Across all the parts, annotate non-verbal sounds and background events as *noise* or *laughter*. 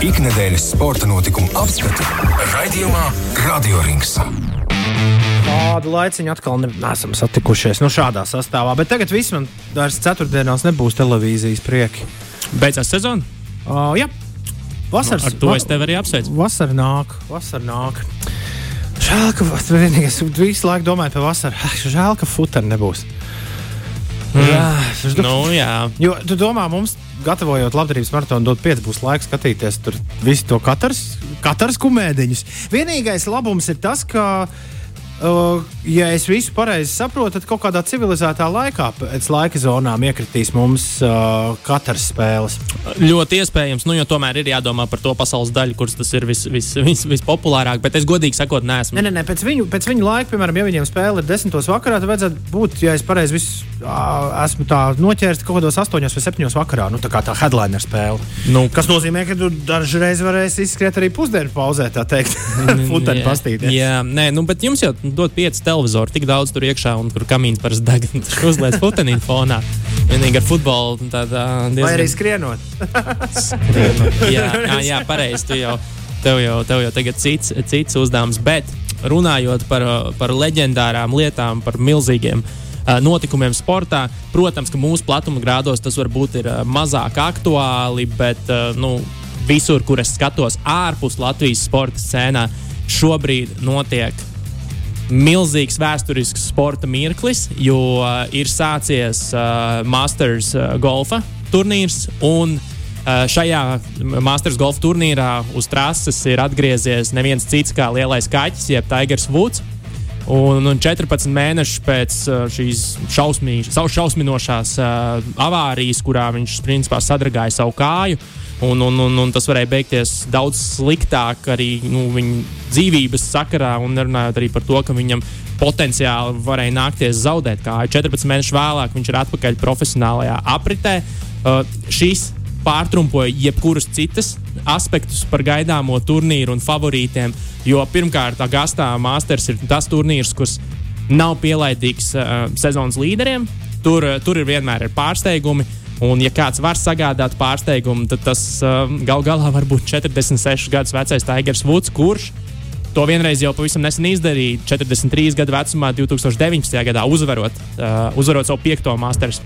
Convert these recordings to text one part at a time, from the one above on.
Ikdienas sporta notikumu apskatu raidījumā Radio Rings. Kādu laiciņu atkal ne, neesam satikušies nu, šādā sastāvā, bet tagad viss man vairs ceturtdienās nebūs televīzijas prieki. Beidzās sezona? Uh, jā, vasaras. Ar to es tevi arī apsveicu. Vasara nāk, vasara nāk. Žēl, ka vienīgais visu laiku domāju par vasaru. Žēl, ka futera nebūs. Mm. Jā, nu, jā. Jo tu domā, mums, gatavojot labdarības maratonu, dot 5 būs laiks skatīties tur visu to katrs, katrs kumēdiņus. Vienīgais labums ir tas, ka ja es visu pareizi saprotu, tad kaut kādā civilizētā laikā, pēc laika zonām, iekritīs mums uh, katras spēles. Ļoti iespējams, nu, jo tomēr ir jādomā par to pasaules daļu, kuras tas ir vis, vis, vis, vispopulārāk. Bet es godīgi sakot, neesmu. Nē, nē, nē pēc, viņu, pēc viņu laika, piemēram, ja viņiem spēle ir desmitos vakarā, tad vajadzētu būt, ja es pareizi visu, uh, esmu tā noķēris kaut kādos astoņos vai septiņos vakarā. Nu, tā kā tā headliner spēle. Nu, Kas nozīmē, ka tu dažreiz varēsi izskriet arī pusdienu pauzē, tā teikt, *laughs* futeni pastīties. Jā, nē, nu, bet jums jau dod pieci televizori, tik daudz tur iekšā, un kur kamīns parasti deg. Tur *laughs* uzliek futenīnu fonā. Vienīgi ar futbolu tādā diezgan... Vai arī skrienot. skrienot. jā, jā, jā pareizi. Tu jau, tev jau, tev jau tagad cits, cits uzdevums. Bet runājot par, par leģendārām lietām, par milzīgiem notikumiem sportā. Protams, ka mūsu platuma grādos tas varbūt ir mazāk aktuāli, bet nu, visur, kur es skatos ārpus Latvijas sporta scēnā, šobrīd notiek milzīgs vēsturisks sporta mirklis, jo uh, ir sācies uh, Masters uh, golfa turnīrs. Un, uh, šajā Masters golfa turnīrā uz trases ir atgriezies neviens cits kā lielais kaķis, jeb Tigers Woods. Un, un 14 mēnešus pēc uh, šīs šausmī, šausminošās uh, avārijas, kurā viņš principā sadragāja savu kāju, un, un, un, un tas varēja beigties daudz sliktāk arī nu, viņa dzīvības sakarā, un runājot arī par to, ka viņam potenciāli varēja nākties zaudēt kāju. 14 mēnešus vēlāk viņš ir atpakaļ profesionālajā apritē. Uh, šīs pārtrumpoja jebkurus citus aspektus par gaidāmo turnīru un favorītiem. Jo pirmkārt, Agastā Masters ir tas turnīrs, kurš nav pielaidīgs uh, sezonas līderiem. Tur, uh, tur ir vienmēr ir pārsteigumi. Un, ja kāds var sagādāt pārsteigumu, tad tas uh, gal galā var būt 46 gadus vecais Tigers Woods, kurš to vienreiz jau pavisam nesen izdarīja. 43 gadu vecumā, 2019. gadā uzvarot, uh, uzvarot savu piekto Masters.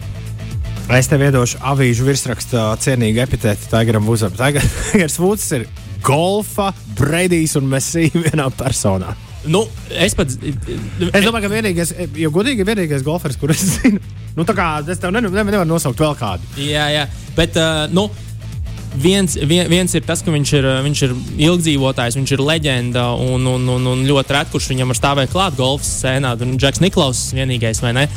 Es tev iedošu avīžu virsrakstā cienīgu epitētu Tigeram Vuzam. Tigers *laughs* Woods ir golfa, Bredijs un Mesija vienā personā. Nu, es pats. Es domāju, ka vienīgais, jo godīgi, vienīgais golfers, kurus es zinu, nu, tā kā es tev nevaru ne, nevar nosaukt vēl kādu. Jā, jā. Bet, uh, nu, viens, vien, viens ir tas, ka viņš ir, viņš ir ilgdzīvotājs, viņš ir leģenda un, un, un, un ļoti reti, kurš viņam var stāvēt klāt golfa. Tur ir Džeks Niklaus vienīgais, vai ne?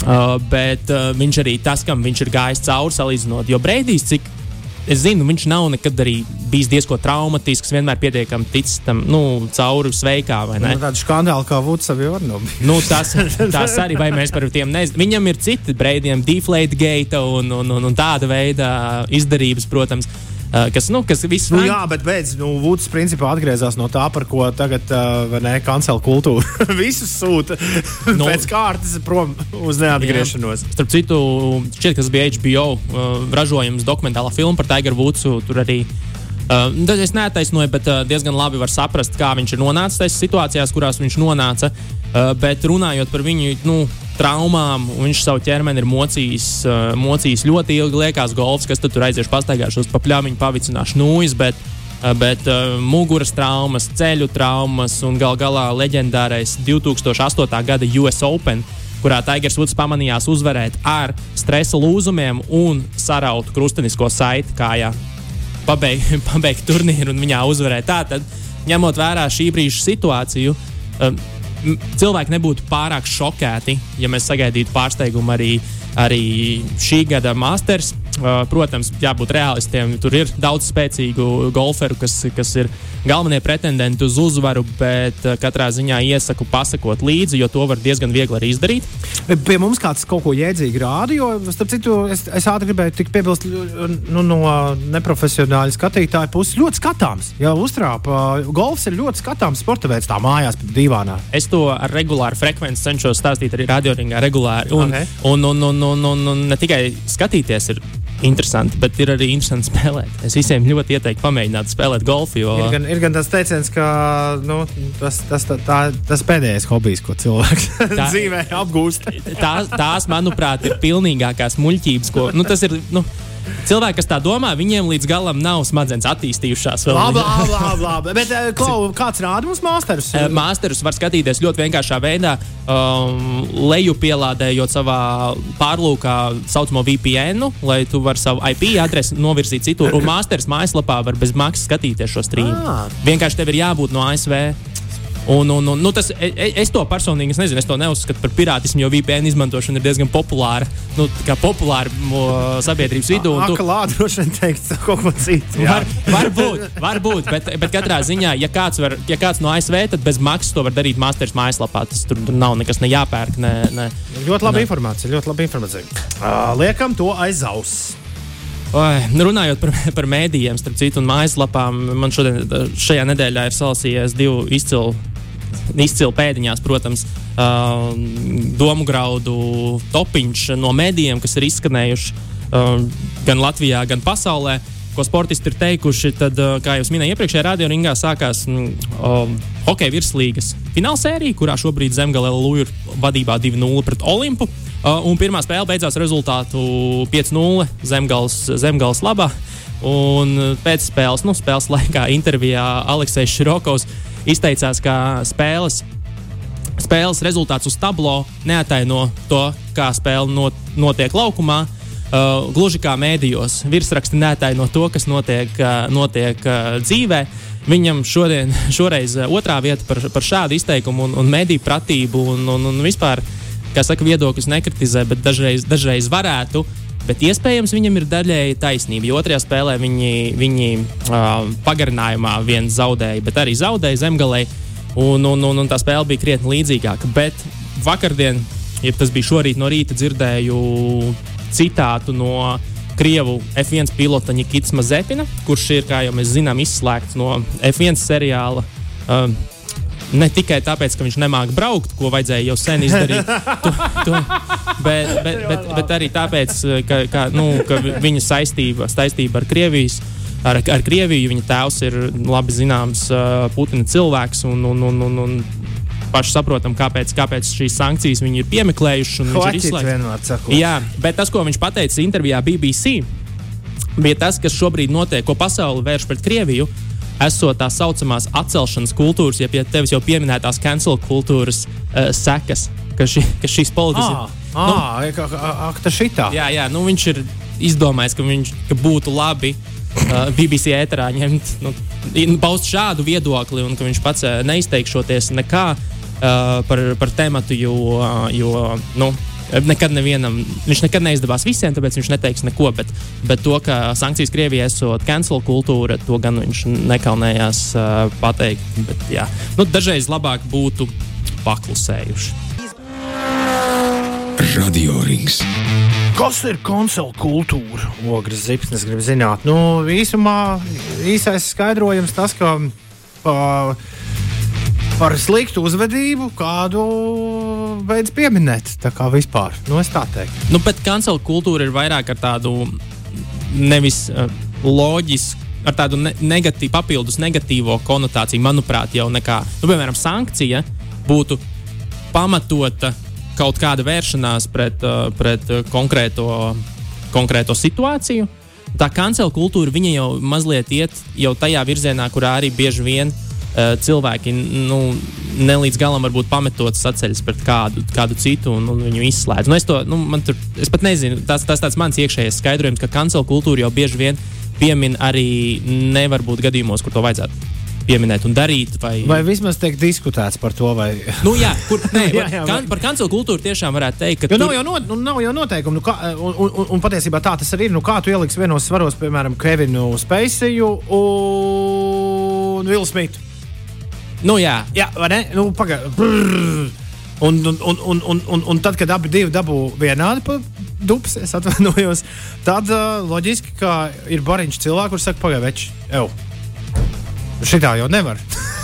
Uh, bet uh, viņš arī tas, kam viņš ir gājis cauri salīdzinot. Jo Breidijs, cik es zinu, viņš nav nekad arī bijis diezgan traumatisks, vienmēr pietiekami ticis tam nu, cauri sveikā. Nu, Tāda skandāla kā Vudsavs jau nav. Nu, tas, tas arī, vai mēs par tiem nezinām. Viņam ir citi breidiem, deflate gate un, un, un, un tāda veida izdarības, protams. Uh, kas, nu, kas viss nu, jā, bet beidz, nu, Vuds principā atgriezās no tā, par ko tagad uh, ne, kancela kultūra *laughs* visus sūta *laughs* nu, pēc kārtas prom uz neatgriešanos. Jā. Starp citu, šķiet, ka tas bija HBO uh, ražojums dokumentālā filma par Tigeru Vudsu. Tur arī Uh, es neattaisnoju, bet uh, diezgan labi var saprast, kā viņš ir nonācis tajās situācijās, kurās viņš nonāca. Uh, bet runājot par viņu nu, traumām, viņš savu ķermeni ir mocījis, uh, mocījis ļoti ilgi. Liekas, golfs, kas tur aiziešu pastaigāšos pa pļāmiņu, pavicināšu nūjas. Bet, uh, bet uh, muguras traumas, ceļu traumas un gal galā leģendārais 2008. gada US Open kurā Tigers Woods pamanījās uzvarēt ar stresa lūzumiem un sarautu krustenisko saiti kājā pabeigt, *laughs* pabeigt turnīru un viņā uzvarēt. Tātad, ņemot vērā šī brīža situāciju, um, cilvēki nebūtu pārāk šokēti, ja mēs sagaidītu pārsteigumu arī, arī šī gada Masters. Uh, protams, jābūt realistiem. Tur ir daudz spēcīgu golferu, kas, kas ir galvenie pretendenti uz uzvaru, bet uh, katrā ziņā iesaku pasakot līdzi, jo to var diezgan viegli arī izdarīt. Pie mums kāds kaut ko jēdzīgi rāda, jo, starp citu, es, es ātri gribēju piebilst nu, no neprofesionāļa skatītāja puses. Ļoti skatāms, jau uztrāpa. Golfs ir ļoti skatāms sporta veids, tā mājās, divānā. Es to ar regulāru frekvenci cenšos stāstīt arī radioringā regulāri. Un, okay. un, un, un, un, un, un ne tikai skatīties, ir interesanti, bet ir arī interesanti spēlēt. Es visiem ļoti ieteiktu pamēģināt spēlēt golfu. Jo... Ir gan, ir gan tas teiciens, ka nu, tas, tas, tā, tā, tas pēdējais hobijs, ko cilvēks tā, *laughs* dzīvē apgūst. tās, tās, manuprāt, ir pilnīgākās muļķības, ko nu, tas ir. Nu, Cilvēki, kas tā domā, viņiem līdz galam nav smadzenes attīstījušās. Labi, labi, labi, labi. Bet eh, klau, kāds rāda mums māsterus? Eh, māsterus var skatīties ļoti vienkāršā veidā, um, lejupielādējot savā pārlūkā saucamo VPN, lai tu vari savu IP adresi novirzīt citur. Un māsterus mājaslapā var bez maksas skatīties šo streamu. Ah. Vienkārši tev ir jābūt no ASV. Un, un, un, nu, tas, es, e, es to personīgi es nezinu, es to neuzskatu par pirātismu, jo VPN izmantošana ir diezgan populāra. Nu, populāra sabiedrības vidū. Tā kā lāde droši vien teikt kaut ko citu. Var, varbūt, varbūt bet, bet katrā ziņā, ja kāds, var, ja kāds no ASV, tad bez maksas to var darīt Masters mājaslapā. Tas tur, tur nav nekas ne jāpērk. Ne, ne, ļoti laba ne. informācija, ļoti laba informācija. Uh, liekam to aiz auss. Oi, runājot par, *laughs* par mēdījiem, starp citu, un mājaslapām, man šodien, šajā nedēļā ir salasījies divi izcili izcili pēdiņās, protams, uh, domu graudu topiņš no mēdījiem, kas ir izskanējuši uh, gan Latvijā, gan pasaulē. Ko sportisti ir teikuši, tad, uh, kā jau minēju, iepriekšējā radioringā sākās um, hokeja virslīgas finālsērija, kurā šobrīd Zemgale Lūija ir vadībā 2-0 pret Olimpu. Uh, un pirmā spēle beidzās rezultātu 5-0 Zemgales, Zemgales labā. Un pēc spēles, nu, spēles laikā intervijā Aleksis Širokovs izteicās, ka spēles, spēles rezultāts uz tablo neataino to, kā spēle not, notiek laukumā. Uh, gluži kā mēdījos, virsraksti neataino to, kas notiek, uh, notiek uh, dzīvē. Viņam šodien, šoreiz uh, otrā vieta par, par šādu izteikumu un, un mediju pratību un, un, un vispār, kā saka, viedokļus nekritizē, bet dažreiz, dažreiz varētu. Bet iespējams viņam ir daļēji taisnība. Jo otrajā spēlē viņi, viņi uh, pagarinājumā viens zaudēja, bet arī zaudēja zemgalē. Un, un, un, un tā spēle bija krietni līdzīgāka. Bet vakardien, ja tas bija šorīt no rīta, dzirdēju citātu no Krievu F1 pilota Nikita Mazepina, kurš ir, kā jau mēs zinām, izslēgts no F1 seriāla. Uh, Ne tikai tāpēc, ka viņš nemāķi braukt, ko vajadzēja jau sen izdarīt, *laughs* to, to, bet, bet, bet, bet arī tāpēc, ka, ka, nu, ka viņa saistība, saistība ar Krievijas. Ar, ar Krieviju viņa tēvs ir labi zināms uh, Putina cilvēks, un, un, un, un, un paši saprotam, kāpēc, kāpēc šīs sankcijas viņi ir piemeklējuši. Viņš ir izslēgts. Jā, bet tas, ko viņš teica intervijā BBC, bija tas, kas šobrīd notiek, ko pasaule vērš pret Krieviju. Uh, esot tā saucamās atcelšanas kultūras, ja pie tevis jau pieminētās cancel kultūras uh, sekas, ka, ši, ka šīs politikas. Ah, nu, ah, tā šitā. Jā, jā, nu viņš ir izdomājis, ka, viņš, ka būtu labi uh, BBC ēterā ņemt, nu, paust šādu viedokli, un ka viņš pats uh, neizteikšoties nekā uh, par, par tematu, jo, uh, jo nu, Nekad nevienam, viņš nekad neizdevās visiem, tāpēc viņš neteiks neko. Bet, bet to, ka sankcijas Krievijai esot cancel kultūra, to gan viņš nekaunējās uh, pateikt. Bet, jā. nu, dažreiz labāk būtu paklusējuši. Radio rings. Kas ir konsolu kultūra? Ogres zipsnes grib zināt. Nu, īsumā īsais skaidrojums tas, ka uh, par sliktu uzvedību kādu beidz pieminēt. Tā kā vispār, nu, es tā teiktu. Nu, bet kancela kultūra ir vairāk ar tādu nevis uh, loģisku. Ar tādu ne negatīvu, papildus negatīvo konotāciju, manuprāt, jau nekā, nu, piemēram, sankcija būtu pamatota kaut kāda vēršanās pret, uh, pret uh, konkrēto, konkrēto situāciju. Tā kancela kultūra jau mazliet iet jau tajā virzienā, kurā arī bieži vien Eh, cilvēki nu, ne līdz galam varbūt pametot saceļas pret kādu, kādu citu un, un viņu izslēdz. Nu, es, to, nu, tur, es pat nezinu, tas, tas tāds mans iekšējais skaidrojums, ka kancela kultūra jau bieži vien piemin arī nevar būt gadījumos, kur to vajadzētu pieminēt un darīt. Vai, vai vismaz tiek diskutēts par to, vai. nu, jā, kur, *laughs* nē, jā, jā, kan, par kancelu kultūru tiešām varētu teikt, ka. Jo tur... nav, jau no, nu, nav jau noteikumu, nu, kā, un, un, un, un patiesībā tā tas arī ir. Nu, kā tu ieliks vienos svaros, piemēram, Kevinu Spēciju un Vilnu Smitu? Nu, jā, jā vai ne? Nu, Pagaidām. Un, un, un, un, un, un, un tad, kad abi dabū vienādi pa dubs, es atvainojos, tad uh, loģiski, ka ir bariņš cilvēku, kurš saka, pagaidi, veči, jau. Šitā jau nevar.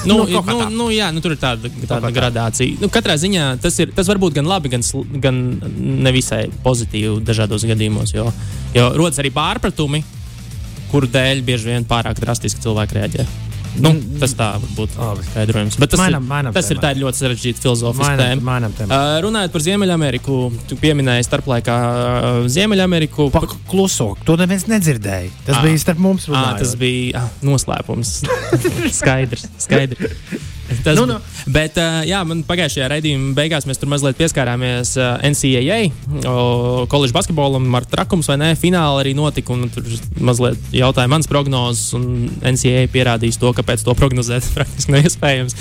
Nu, *laughs* Nu, nu, nu, jā, nu, tur ir tāda, tāda gradācija. Nu, katrā ziņā tas, ir, tas var būt gan labi, gan, gan nevisai pozitīvi dažādos gadījumos. Jo, jo rodas arī pārpratumi, kuru dēļ bieži vien pārāk drastiski cilvēki reaģē. Nu, tas tā var būt Labi. skaidrojums. Bet tas, Mainām- ir, mainām tas ir tā ir ļoti sarežģīta tēmu. Uh, runājot par Ziemeļameriku, tu pieminēji starplaikā uh, Ziemeļameriku. Pa kluso, to neviens nedzirdēja. Tas Ā. bija starp mums. À, tas bija ah, noslēpums. *laughs* skaidrs, skaidrs. Tas, Nu, nu. Bet, jā, man pagājušajā raidījumā beigās mēs tur mazliet pieskārāmies NCAA, koledžas basketbolam, ar trakums vai nē, fināli arī notika. un Tur mazliet jautāja mans prognozes, un NCAA pierādījis to, kāpēc to prognozēt *laughs* praktiski neiespējams.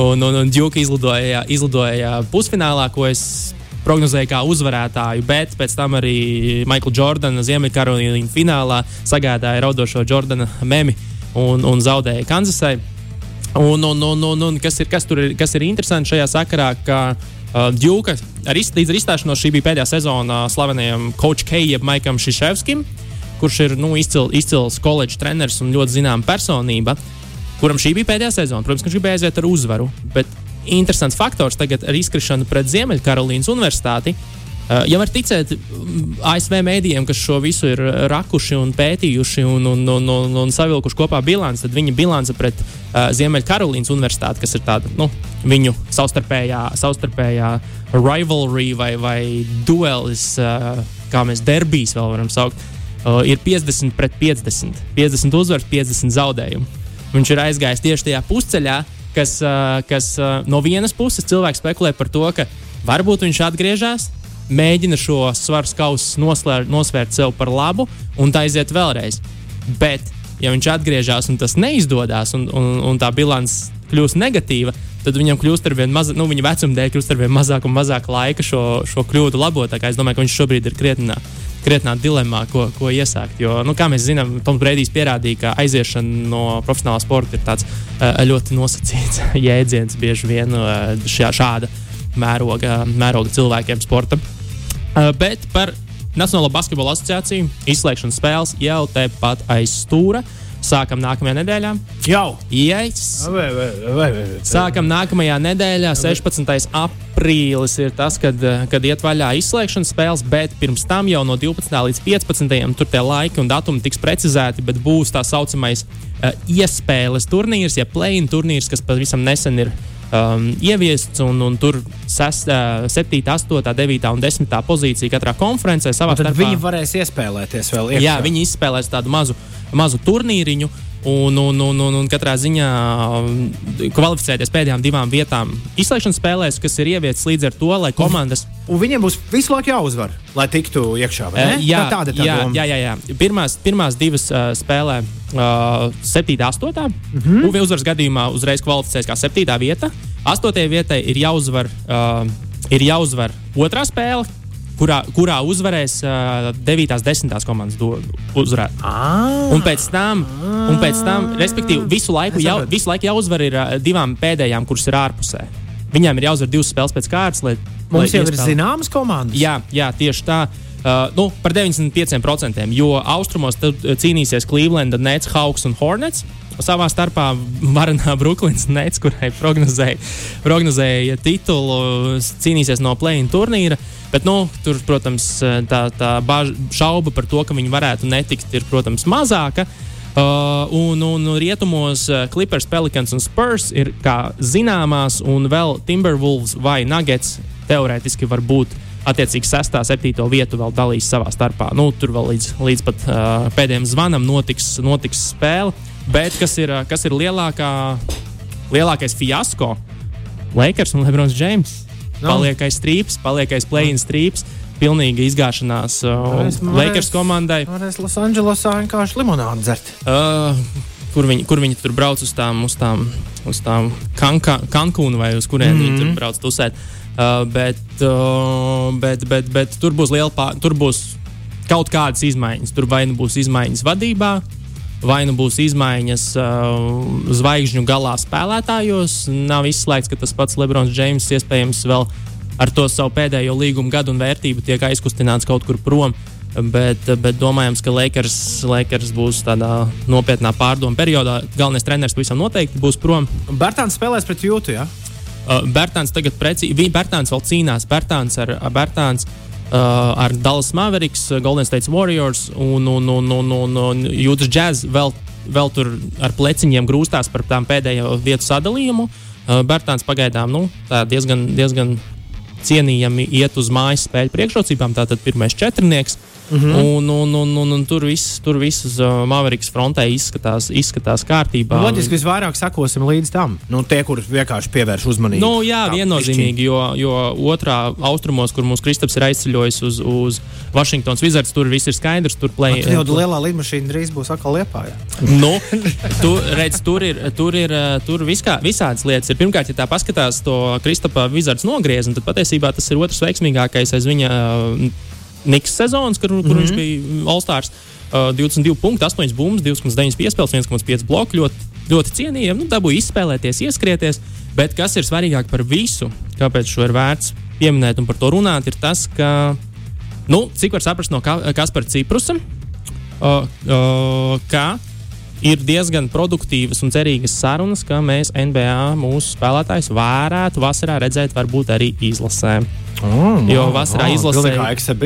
Un, un, un Džuka izlidoja, izlidoja pusfinālā, ko es prognozēja kā uzvarētāju, bet pēc tam arī Maikla Jordana Ziemeļkarolīna finālā sagādāja raudošo Jordana memi un, un zaudēja Kanzasai. Un, un, un, un, un kas, ir, kas, ir, kas ir interesanti šajā sakarā, ka uh, Džuka ar iz, līdz izstāšanos šī bija pēdējā sezona slavenajam coach Kejam Maikam Šiševskim, kurš ir nu, izcil, izcils koledžas treneris un ļoti zināma personība, kuram šī bija pēdējā sezona. Protams, ka viņš gribēja aiziet ar uzvaru. Bet interesants faktors tagad ar izkrišanu pret Ziemeļkarolīnas Universitāti. Uh, Ja var ticēt mm, ASV mēdījiem, kas šo visu ir rakuši un pētījuši un, un, un, un, un savilkuši kopā bilanci, tad viņa bilance pret uh, Ziemeļkarolīnas Universitāti, kas ir tāda nu, viņu savstarpējā, savstarpējā rivalry vai, vai duelis, uh, kā mēs derbijas vēl varam saukt, uh, ir 50 pret 50. 50 uzvaras, 50 zaudējumu. Viņš ir aizgājis tieši tajā pusceļā, kas, uh, kas uh, no vienas puses cilvēks spekulē par to, ka varbūt viņš atgriežas, mēģina šo svaru kausu nosvērt sev par labu un tā aiziet vēlreiz. Bet, ja viņš atgriežas un tas neizdodas, un, un, un tā bilance kļūst negatīva, tad viņam kļūst ar vien mazāk, nu, viņa vecuma dēļ kļūst ar vien mazāk un mazāk laika šo, šo kļūdu labot. Es domāju, ka viņš šobrīd ir krietnā, krietnā dilemā, ko, ko iesākt. Jo, nu, kā mēs zinām, Toms Brīsīs pierādīja, ka aiziešana no profesionālā sporta ir tāds uh, ļoti nosacīts *laughs* jēdziens bieži vien uh, šā, šāda mēroga, mēroga cilvēkiem sporta. Uh, bet par Nacionālo basketbola asociāciju izslēgšanas spēles jau tepat aiz stūra. Sākam nākamajā nedēļā. Jau! Yes. Vai, vai, vai, vai. Sākam nākamajā nedēļā, 16. aprīlis ir tas, kad, eh, kad iet vaļā izslēgšanas spēles, bet pirms tam jau no 12. līdz 15. tur tie laiki un datumi tiks precizēti, bet būs tā saucamais uh, iespēles turnīrs, ja play-in turnīrs, kas pavisam nesen ir um, ieviests, un, un tur 6, uh, 7, 8, 9 un 10 pozīcija katrā konferencē Tad starpā. viņi varēs iespēlēties vēl. Jā, iekšā. viņi izspēlēs tādu mazu, mazu turnīriņu. Un, un, un, un, un katrā ziņā um, kvalificēties pēdējām divām vietām izslēgšanas spēlēs, kas ir ievietas līdz ar to, lai komandas. Un viņiem būs visu laiku jāuzvar, lai tiktu iekšā. Eh, jā, tā, tāda ir tā jā, doma. jā, jā, jā. Pirmās, pirmās divas uh, spēlē, uh, 7, 8. Mm. -hmm. UV uzvaras gadījumā uzreiz kvalificēs kā 7. vieta. 8. vietai ir jāuzvar, uh, ir jāuzvar otrā spēle. Kurā, kurā uzvarēs uh, 9. un 10. komandas uzvarēt. Un pēc tam, un pēc tam respektīvi, visu laiku, jau, visu laiku jāuzvar ir uh, divām pēdējām, kuras ir ārpusē. Viņām ir jāuzvar divas spēles pēc kārtas, lai Mums lai jau ir iespēlē- zināmas komandas. Jā, jā, tieši tā. Uh, nu, par 95%, jo austrumos uh, cīnīsies Cleveland, Nets, Hawks un Hornets. Savā starpā Varanā Brooklyns Nets, kurai prognozēja, prognozēja titulu, cīnīsies no play-in turnīra. Bet, nu, tur, protams, tā, tā bāž, šauba par to, ka viņi varētu netikt, ir, protams, mazāka. Uh, un, un rietumos uh, Clippers, Pelicans un Spurs ir kā zināmās, un vēl Timberwolves vai Nuggets teorētiski var būt attiecīgi 6, 7 vietu vēl dalīs savā starpā. Nu, tur vēl līdz, līdz pat uh, pēdējiem zvanam notiks, notiks spēle. Bet kas ir, uh, kas ir lielākā, lielākais fiasko? Lakers un Lebrons Džeims. Nu. Paliek aiz strīps, paliek aiz play-in strīps. Pilnīga izgāšanās uh, Lakers komandai. Varēs Losandželosā vienkārši limonādi dzert. Uh, kur, viņi, kur viņi tur brauc uz tām, uz tām, uz tām Kanka, Cancūnu vai uz kurien mm -hmm. viņi tur brauc tusēt. Uh, bet, uh, bet, bet, bet tur būs liela pār, tur būs kaut kādas izmaiņas. Tur vai nu būs izmaiņas vadībā, vai nu būs izmaiņas uh, zvaigžņu galā spēlētājos. Nav izslēgts, ka tas pats Lebrons Džeims iespējams vēl ar to savu pēdējo līgumu gadu un vērtību tiek aizkustināts kaut kur prom. Bet, bet domājams, ka Lakers, Lakers būs tādā nopietnā pārdomu periodā. Galvenais treneris visam noteikti būs prom. Bērtāns spēlēs pret jūtu. Ja? Uh, Bērtāns tagad precīzi, Bērtāns vēl cīnās. Bērtāns ar, ar Bērtāns. Uh, ar Dallas Mavericks, Golden State Warriors un, un, un, un, un, un Jūtas Jazz vēl, vēl tur ar pleciņiem grūstās par tām pēdējo vietu sadalījumu. Uh, Bērtāns pagaidām nu, diezgan, diezgan cienījami iet uz mājas spēļu priekšrocībām. Tātad pirmais četrnieks. Mm -hmm. un, un, un, un, un tur viss tur viss uz uh, Maveriks frontē izskatās, izskatās kārtībā. Nu, loģiski, visvairāk sekosim līdz tam. Nu, tie, kurus vienkārši pievērš uzmanību. Nu, jā, viennozīmīgi, jo, jo otrā austrumos, kur mūsu Kristaps ir aizceļojis uz, uz Vašingtonas Wizards, tur viss ir skaidrs. Tur play, jau tur... lielā lidmašīna drīz būs atkal liepā. nu, tu, redz, tur ir, tur ir tur viskā, visādas lietas. Ir. Pirmkārt, ja tā paskatās to Kristapa Wizards nogriezumu, tad patiesībā tas ir otrs veiksmīgākais aiz viņa. Uh, Niks sezonas, kur, kur mm -hmm. viņš bija All-Stars. Uh, 22 punkti, 8 bumbas, 2,9 piespēles, 1,5 bloku. Ļoti, ļoti cienījami. Nu, dabūja izspēlēties, ieskrieties. Bet kas ir svarīgāk par visu, kāpēc šo ir vērts pieminēt un par to runāt, ir tas, ka, nu, cik var saprast no Kaspara Ciprusa, uh, uh, ka ir diezgan produktīvas un cerīgas sarunas, ka mēs NBA mūsu spēlētājus varētu vasarā redzēt, varbūt arī izlasē. Mm, jo vasarā oh, izlasē,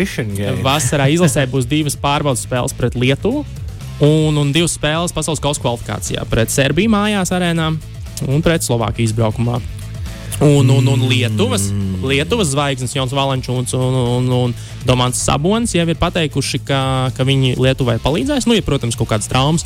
*laughs* vasarā izlasē būs divas pārbaudas spēles pret Lietuvu un, un divas spēles pasaules kausa kvalifikācijā pret Serbiju mājās arēnā un pret Slovākiju izbraukumā. Un, un, un Lietuvas, Lietuvas zvaigznes Jons Valančūns un, un, un Domants Sabons jau ir pateikuši, ka, ka viņi Lietuvai palīdzēs. Nu, ja, protams, kaut kādas traumas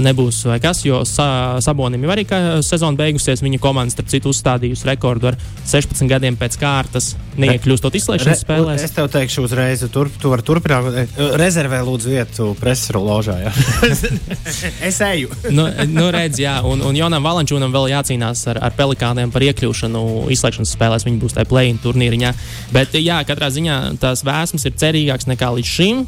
nebūs vai kas, jo sa, Sabonim jau arī sezona beigusies. Viņa komanda, starp citu, uzstādījusi rekordu ar 16 gadiem pēc kārtas, neiekļūstot izslēgšanas spēlēs. Es tev teikšu uzreiz, tur, tu vari turpināt. Rezervē lūdzu vietu preses ložā. *laughs* es eju. *laughs* nu, nu redz, jā, un, un Jonam Valančūnam vēl jācīnās ar, ar pelikāniem par iekļūšanu izslēgšanas spēlēs. Viņi būs tajā play-in turnīriņā. Bet, jā, katrā ziņā tās vēsmas ir cerīgākas nekā līdz šim.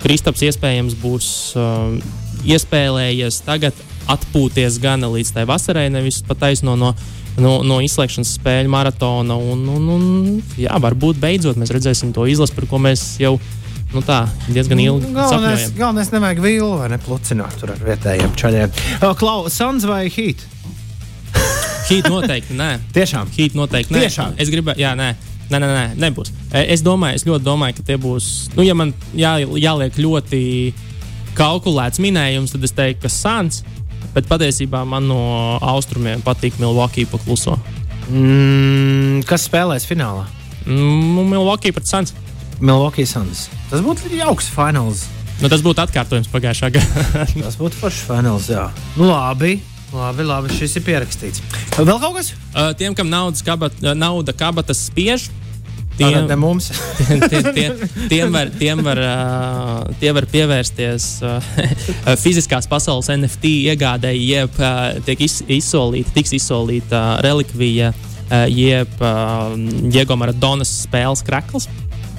Kristaps iespējams būs uh, iespēlējies tagad atpūties gan līdz tai vasarai, nevis pat taisno no, no, no izslēgšanas spēļu maratona. Un, un, un, jā, varbūt beidzot mēs redzēsim to izlasi, par ko mēs jau nu tā, diezgan ilgi galvenais, sapņojam. Galvenais nevajag vilnu vai neplucināt tur ar vietējiem čaļiem. Klaus, Sans vai Heat? Heat noteikti nē. *laughs* Tiešām. Heat noteikti nē. Tiešām. Es gribēju, jā, nē. Nē, nē, nē, nebūs. Es domāju, es ļoti domāju, ka tie būs. Nu, ja man jā, jāliek ļoti kalkulēts minējums, tad es teiktu, ka Sans. Bet patiesībā man no austrumiem patīk Milwaukee pakluso. Mm, kas spēlēs finālā? Mm, Milwaukee pret Sans. Milwaukee Sans. Tas būtu jauks fināls. Nu, tas būtu atkārtojums pagājušā gadā. *laughs* tas būtu foršs fināls, jā. Nu, labi. Labi, labi, šis ir pierakstīts. Vēl kaut kas? Uh, tiem, kam naudas kabat, nauda kabatas spiež, Tiem, ne mums. *laughs* tie, tie, tiem, var, tiem, var, uh, tie var pievērsties *laughs* fiziskās pasaules NFT iegādēji, jeb tiek iz, izsolīta, tiks izsolīta relikvija, jeb Diego Maradonas spēles krakls.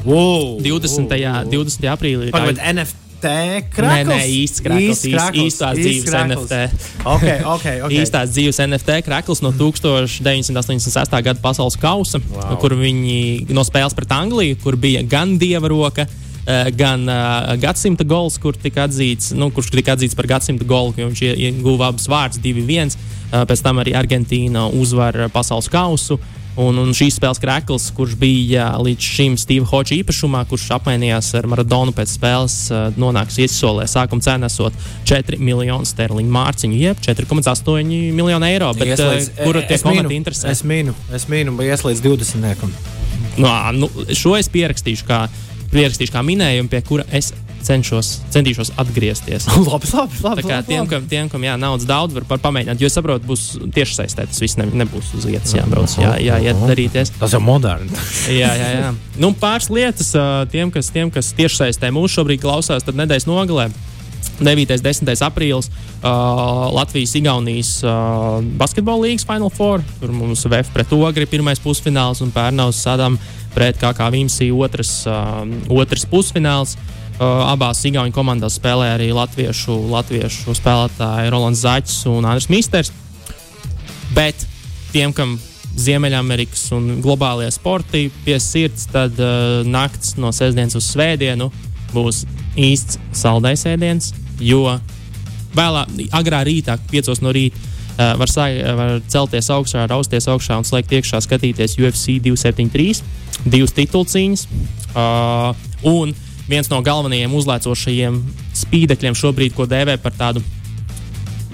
Wow, 20. wow, wow. 20. aprīlī. Pagad, NFT Nē, nē, īsts krakls, īsts, īstās dzīves krakls. NFT. Okay, okay, okay. *laughs* īstās dzīves NFT krakls no 1986. gada pasaules kausa, wow. kur viņi no spēles pret Angliju, kur bija gan dieva roka. Uh, gan uh, gadsimta gols, kur tika atzīts, nu, kurš tika atzīts par gadsimta golu, jo viņš ieguva abus vārdus, 2-1. Uh, pēc tam arī Argentīna uzvar pasaules kausu. Uh, Un, un šīs spēles krēkls, kurš bija līdz šim Steve Hodge īpašumā, kurš apmainījās ar Maradonu pēc spēles, nonāks iesolē. Sākuma cena esot 4 miljonu sterliņu mārciņu, jeb 4,8 miljonu eiro. Bet, ieslīdz, kura tie komandi interesē? Es mīnu, es mīnu, bet ieslīdz 20. No, nu, šo es pierakstīšu kā, pierakstīšu kā minējumu, pie kura es cenšos, centīšos atgriezties. *laughs* labi, labi, labi, Tā kā tiem, kam, tiem, kam jā, naudas daudz, var pamēģināt. Jo es saprotu, būs tieši saistē. Tas viss ne, nebūs uz vietas jābrauc, jā, jā, jā darīties. Tas ir moderns. *laughs* jā, jā, jā. Nu, pāris lietas tiem, kas, tiem, kas tieši saistē mūs šobrīd klausās, tad nedēļas nogalē. 9. un 10. aprīlis uh, Latvijas-Igaunijas uh, basketbola līnijas Final Four. Tur mums VF pret Ogri pirmais pusfināls un Pērnaus Sadam pret KK Vimsī otrs, uh, otrs pusfināls. Uh, abās Igaunijas komandās spēlē arī latviešu, latviešu spēlētāji Rolands Zaķis un Andris Mīsters. Bet tiem, kam Ziemeļamerikas un globālajie sporti pie sirds, tad uh, nakts no sestdienas uz svētdienu būs īsts saldais ēdiens, jo vēlāk, agrā rītā, 5 no rīta, uh, var, sā, var celties augšā, rausties augšā un slēgt iekšā, skatīties UFC 273, divas titulcīņas. Uh, un viens no galvenajiem uzlēcošajiem spīdekļiem šobrīd, ko dēvē par tādu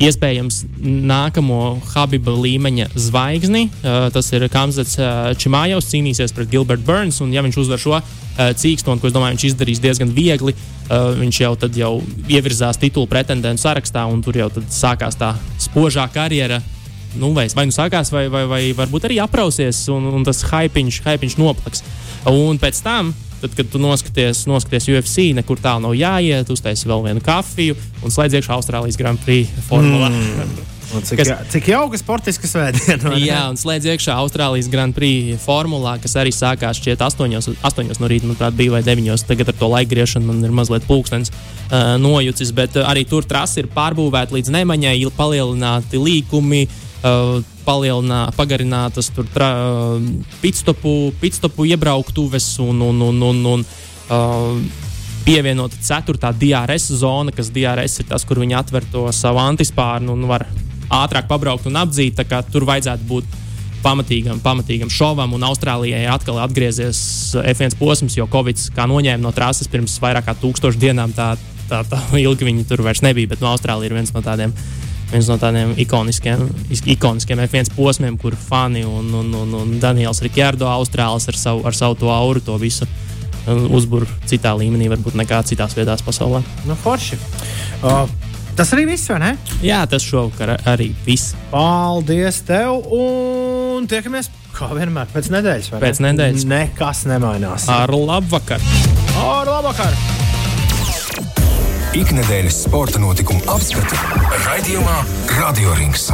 iespējams nākamo Habiba līmeņa zvaigzni. Uh, tas ir Kamzats uh, Čimājovs, cīnīsies pret Gilbertu Burns. Un, ja viņš uzvar šo uh, cīkstonu, ko es domāju, viņš izdarīs diezgan viegli, uh, viņš jau jau ievirzās titulu pretendentu sarakstā, un tur jau sākās tā spožā karjera. Nu, vai, vai nu sākās, vai, vai, vai varbūt arī aprausies, un, un tas hypiņš, hypiņš noplaks. Un pēc tam Tad, kad tu noskaties, noskaties UFC, nekur tālu nav jāiet, uztaisīji vēl vienu kafiju un slēdz iekšā Austrālijas Grand Prix formulā. Mm. Un cik, kas, cik jauka sportiska svētdiena. Jā, un slēdz iekšā Austrālijas Grand Prix formulā, kas arī sākās šķiet 8, 8 no rīta, manuprāt, bija vai 9. Tagad ar to laika griešanu man ir mazliet pulkstenis uh, nojucis, bet arī tur trasi ir pārbūvēta līdz nemaņai, palielināti līkumi. Uh, pagarinātas tur tra, pitstopu, pitstopu iebrauktuves un, un, un, un, un uh, pievienota ceturtā DRS zona, kas DRS ir tas, kur viņi atver to savu antispārnu un var ātrāk pabraukt un apdzīt. Tur vajadzētu būt pamatīgam, pamatīgam šovam, un Austrālijai atkal atgriezies F1 posms, jo Covid kā noņēma no trases pirms vairāk kā tūkstošu dienām. Tā, tā, tā *laughs* ilgi viņi tur vairs nebija, bet no Austrālijas ir viens no tādiem viens no tādiem ikoniskiem, ikoniskiem F1 posmiem, kur fani un, un, un, un Daniels Rikjārdo Austrālis ar savu, ar savu to auru to visu uzbūru citā līmenī, varbūt nekā citās vietās pasaulē. Nu, forši. Uh, tas arī viss, vai ne? Jā, tas šovakar arī viss. Paldies tev! Un tiekamies, kā vienmēr, pēc nedēļas. Pēc ne? nedēļas. Nekas nemainās. Ar labu vakaru! Ar labu vakaru! Ikdienas sporta notikumu apskati raidījumā Radio Rings.